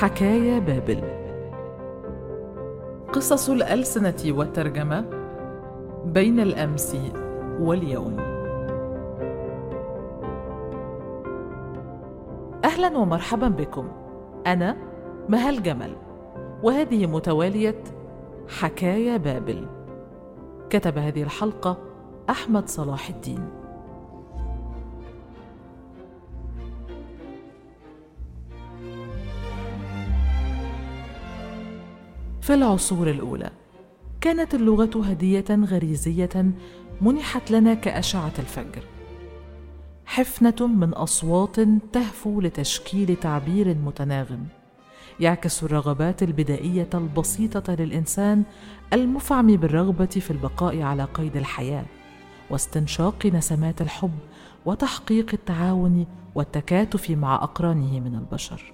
حكايا بابل. قصص الألسنة والترجمة بين الأمس واليوم. أهلا ومرحبا بكم. أنا مهال جمل وهذه متوالية حكايا بابل. كتب هذه الحلقة أحمد صلاح الدين. في العصور الأولى. كانت اللغة هدية غريزية منحت لنا كأشعة الفجر. حفنة من أصوات تهفو لتشكيل تعبير متناغم. يعكس الرغبات البدائية البسيطة للإنسان المفعم بالرغبة في البقاء على قيد الحياة واستنشاق نسمات الحب وتحقيق التعاون والتكاتف مع أقرانه من البشر.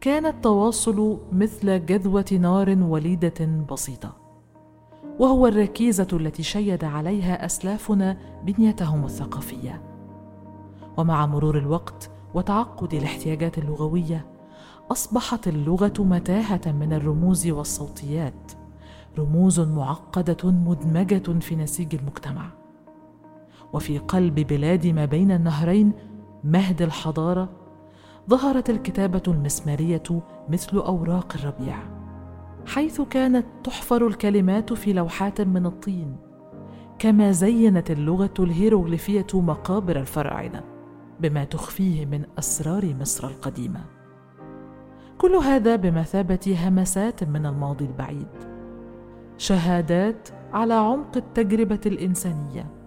كان التواصل مثل جذوة نار وليدة بسيطة. وهو الركيزة التي شيد عليها أسلافنا بنيتهم الثقافية. ومع مرور الوقت وتعقد الاحتياجات اللغوية أصبحت اللغة متاهة من الرموز والصوتيات. رموز معقدة مدمجة في نسيج المجتمع. وفي قلب بلاد ما بين النهرين مهد الحضارة ظهرت الكتابة المسمارية مثل أوراق الربيع حيث كانت تحفر الكلمات في لوحات من الطين كما زينت اللغة الهيروغليفية مقابر الفراعنة بما تخفيه من أسرار مصر القديمة. كل هذا بمثابة همسات من الماضي البعيد شهادات على عمق التجربة الإنسانية.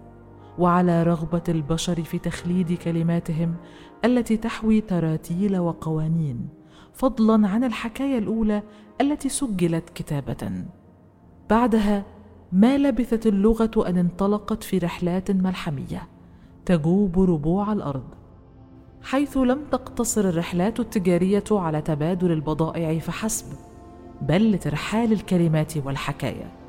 وعلى رغبة البشر في تخليد كلماتهم التي تحوي تراتيل وقوانين فضلا عن الحكاية الأولى التي سجلت كتابة. بعدها ما لبثت اللغة أن انطلقت في رحلات ملحمية تجوب ربوع الأرض حيث لم تقتصر الرحلات التجارية على تبادل البضائع فحسب بل لترحال الكلمات والحكاية.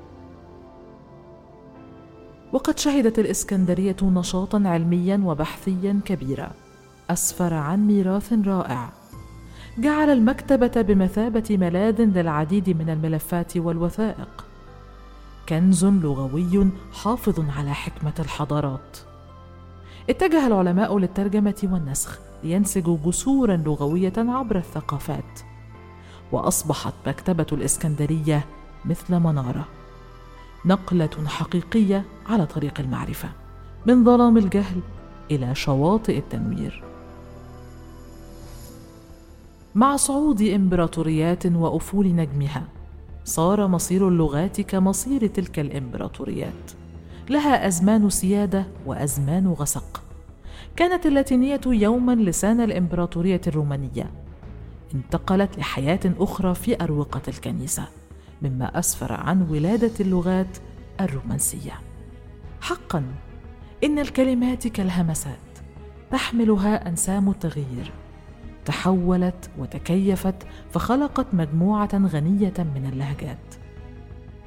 وقد شهدت الإسكندرية نشاطا علميا وبحثيا كبيرا. أسفر عن ميراث رائع. جعل المكتبة بمثابة ملاذ للعديد من الملفات والوثائق. كنز لغوي حافظ على حكمة الحضارات. اتجه العلماء للترجمة والنسخ لينسجوا جسورا لغوية عبر الثقافات. وأصبحت مكتبة الإسكندرية مثل منارة. نقلة حقيقية على طريق المعرفة من ظلام الجهل إلى شواطئ التنوير. مع صعود إمبراطوريات وأفول نجمها صار مصير اللغات كمصير تلك الإمبراطوريات. لها أزمان سيادة وأزمان غسق. كانت اللاتينية يوما لسان الإمبراطورية الرومانية. انتقلت لحياة أخرى في أروقة الكنيسة. مما أسفر عن ولادة اللغات الرومانسية. حقا إن الكلمات كالهمسات تحملها أنسام التغيير. تحولت وتكيفت فخلقت مجموعة غنية من اللهجات.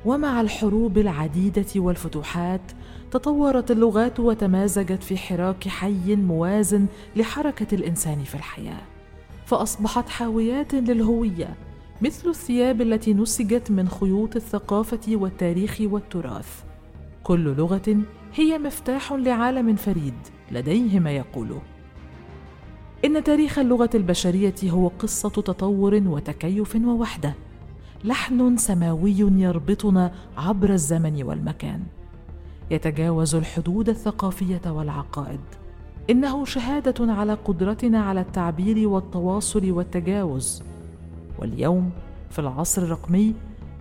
ومع الحروب العديدة والفتوحات تطورت اللغات وتمازجت في حراك حي موازن لحركة الإنسان في الحياة. فأصبحت حاويات للهوية مثل الثياب التي نسجت من خيوط الثقافة والتاريخ والتراث. كل لغة هي مفتاح لعالم فريد لديه ما يقوله. إن تاريخ اللغة البشرية هو قصة تطور وتكيف ووحدة. لحن سماوي يربطنا عبر الزمن والمكان. يتجاوز الحدود الثقافية والعقائد. إنه شهادة على قدرتنا على التعبير والتواصل والتجاوز. واليوم في العصر الرقمي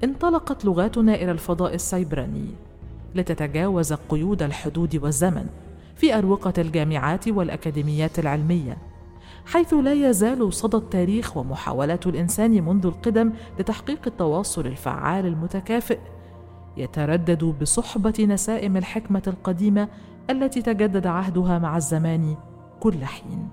انطلقت لغاتنا إلى الفضاء السيبراني لتتجاوز قيود الحدود والزمن في أروقة الجامعات والأكاديميات العلمية حيث لا يزال صدى التاريخ ومحاولات الإنسان منذ القدم لتحقيق التواصل الفعال المتكافئ يتردد بصحبة نسائم الحكمة القديمة التي تجدد عهدها مع الزمان كل حين.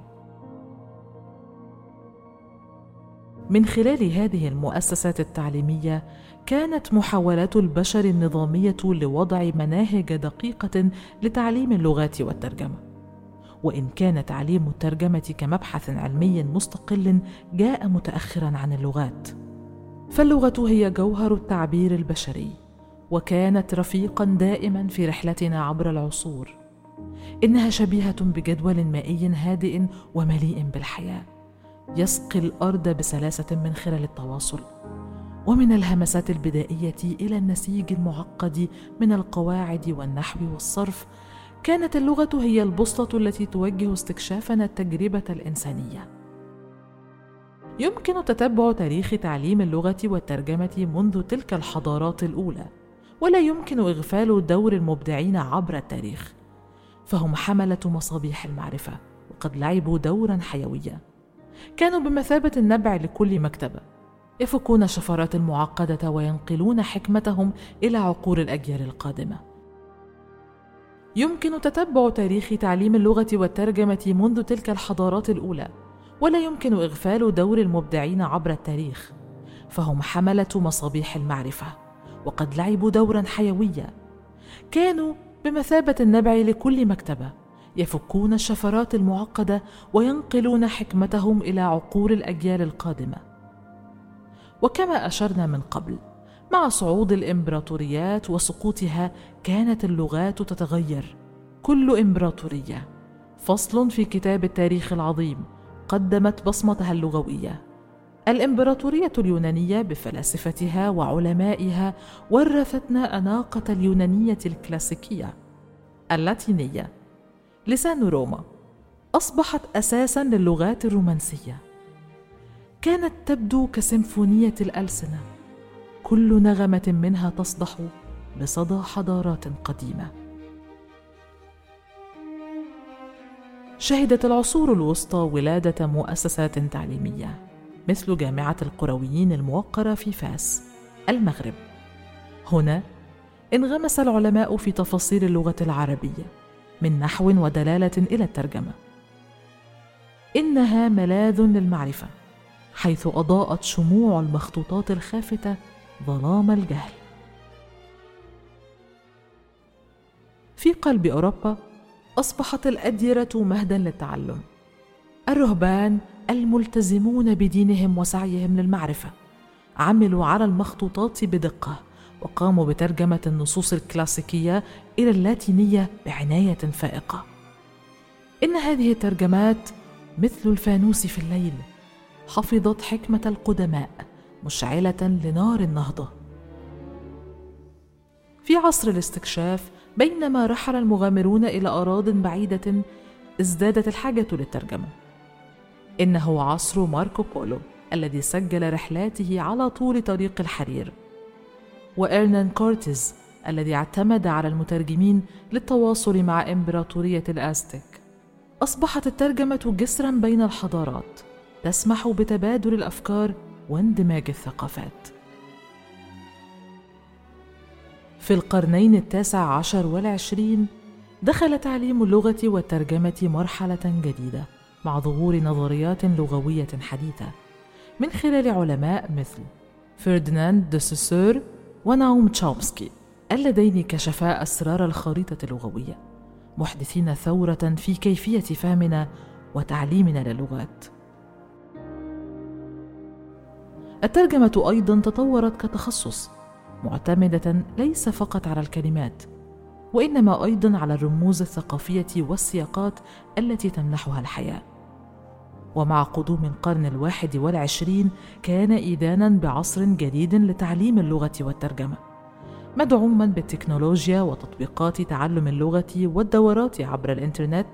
من خلال هذه المؤسسات التعليمية كانت محاولات البشر النظامية لوضع مناهج دقيقة لتعليم اللغات والترجمة. وإن كان تعليم الترجمة كمبحث علمي مستقل جاء متأخرا عن اللغات. فاللغة هي جوهر التعبير البشري وكانت رفيقا دائما في رحلتنا عبر العصور. إنها شبيهة بجدول مائي هادئ ومليء بالحياة. يسقي الأرض بسلاسة من خلال التواصل ومن الهمسات البدائية إلى النسيج المعقد من القواعد والنحو والصرف كانت اللغة هي البوصله التي توجه استكشافنا التجربة الإنسانية. يمكن تتبع تاريخ تعليم اللغة والترجمة منذ تلك الحضارات الأولى ولا يمكن إغفال دور المبدعين عبر التاريخ فهم حملة مصابيح المعرفة وقد لعبوا دورا حيويا. كانوا بمثابة النبع لكل مكتبة. يفكون الشفرات المعقدة وينقلون حكمتهم إلى عقول الأجيال القادمة. يمكن تتبع تاريخ تعليم اللغة والترجمة منذ تلك الحضارات الأولى ولا يمكن إغفال دور المبدعين عبر التاريخ. فهم حملة مصابيح المعرفة وقد لعبوا دورا حيويا. كانوا بمثابة النبع لكل مكتبة. يفكون الشفرات المعقدة وينقلون حكمتهم إلى عقول الأجيال القادمة. وكما أشرنا من قبل مع صعود الإمبراطوريات وسقوطها كانت اللغات تتغير. كل إمبراطورية فصل في كتاب التاريخ العظيم قدمت بصمتها اللغوية. الإمبراطورية اليونانية بفلاسفتها وعلمائها ورثتنا أناقة اليونانية الكلاسيكية اللاتينية لسان روما أصبحت أساسا للغات الرومانسية. كانت تبدو كسيمفونية الألسنة. كل نغمة منها تصدح بصدى حضارات قديمة. شهدت العصور الوسطى ولادة مؤسسات تعليمية مثل جامعة القرويين الموقرة في فاس المغرب. هنا انغمس العلماء في تفاصيل اللغة العربية. من نحو ودلالة إلى الترجمة. إنها ملاذ للمعرفة حيث أضاءت شموع المخطوطات الخافتة ظلام الجهل. في قلب أوروبا أصبحت الأديرة مهدا للتعلم. الرهبان الملتزمون بدينهم وسعيهم للمعرفة عملوا على المخطوطات بدقة وقاموا بترجمة النصوص الكلاسيكية إلى اللاتينية بعناية فائقة. إن هذه الترجمات مثل الفانوس في الليل حفظت حكمة القدماء مشعلة لنار النهضة. في عصر الاستكشاف بينما رحل المغامرون إلى اراض بعيدة ازدادت الحاجة للترجمة. إنه عصر ماركو بولو الذي سجل رحلاته على طول طريق الحرير. وإرنان كورتيز الذي اعتمد على المترجمين للتواصل مع إمبراطورية الأزتك. أصبحت الترجمة جسرا بين الحضارات تسمح بتبادل الأفكار واندماج الثقافات. في القرنين التاسع عشر والعشرين دخل تعليم اللغة والترجمة مرحلة جديدة مع ظهور نظريات لغوية حديثة من خلال علماء مثل فرديناند دو سوسور وناوم تشومسكي اللذين كشفا أسرار الخريطة اللغوية محدثين ثورة في كيفية فهمنا وتعليمنا للغات. الترجمة أيضا تطورت كتخصص معتمدة ليس فقط على الكلمات وإنما أيضا على الرموز الثقافية والسياقات التي تمنحها الحياة. ومع قدوم القرن الواحد والعشرين كان إيدانا بعصر جديد لتعليم اللغة والترجمة. مدعوما بالتكنولوجيا وتطبيقات تعلم اللغة والدورات عبر الإنترنت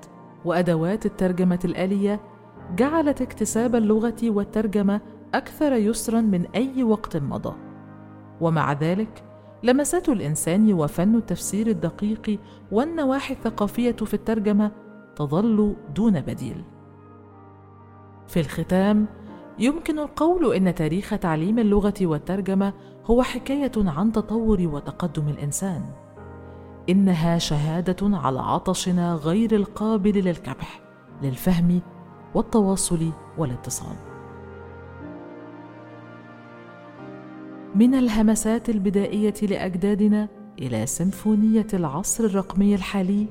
وأدوات الترجمة الآلية جعلت اكتساب اللغة والترجمة أكثر يسرا من أي وقت مضى. ومع ذلك لمسات الإنسان وفن التفسير الدقيق والنواحي الثقافية في الترجمة تظل دون بديل. في الختام يمكن القول إن تاريخ تعليم اللغة والترجمة هو حكاية عن تطور وتقدم الإنسان. إنها شهادة على عطشنا غير القابل للكبح للفهم والتواصل والاتصال. من الهمسات البدائية لأجدادنا إلى سيمفونية العصر الرقمي الحالي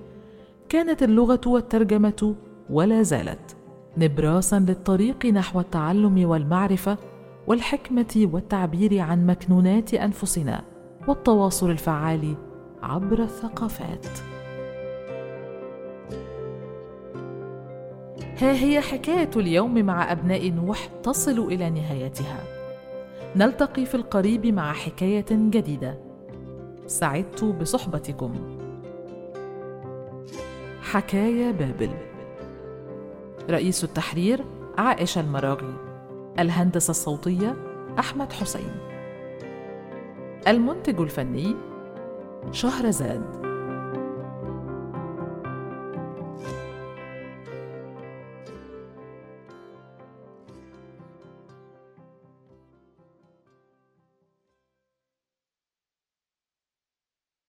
كانت اللغة والترجمة ولا زالت نبراسا للطريق نحو التعلم والمعرفة والحكمة والتعبير عن مكنونات أنفسنا والتواصل الفعال عبر الثقافات. ها هي حكاية اليوم مع أبناء نوح تصل إلى نهايتها. نلتقي في القريب مع حكاية جديدة. سعدت بصحبتكم. حكايا بابل. رئيس التحرير عائشة المراغي الهندسة الصوتية أحمد حسين. المنتج الفني شهرزاد.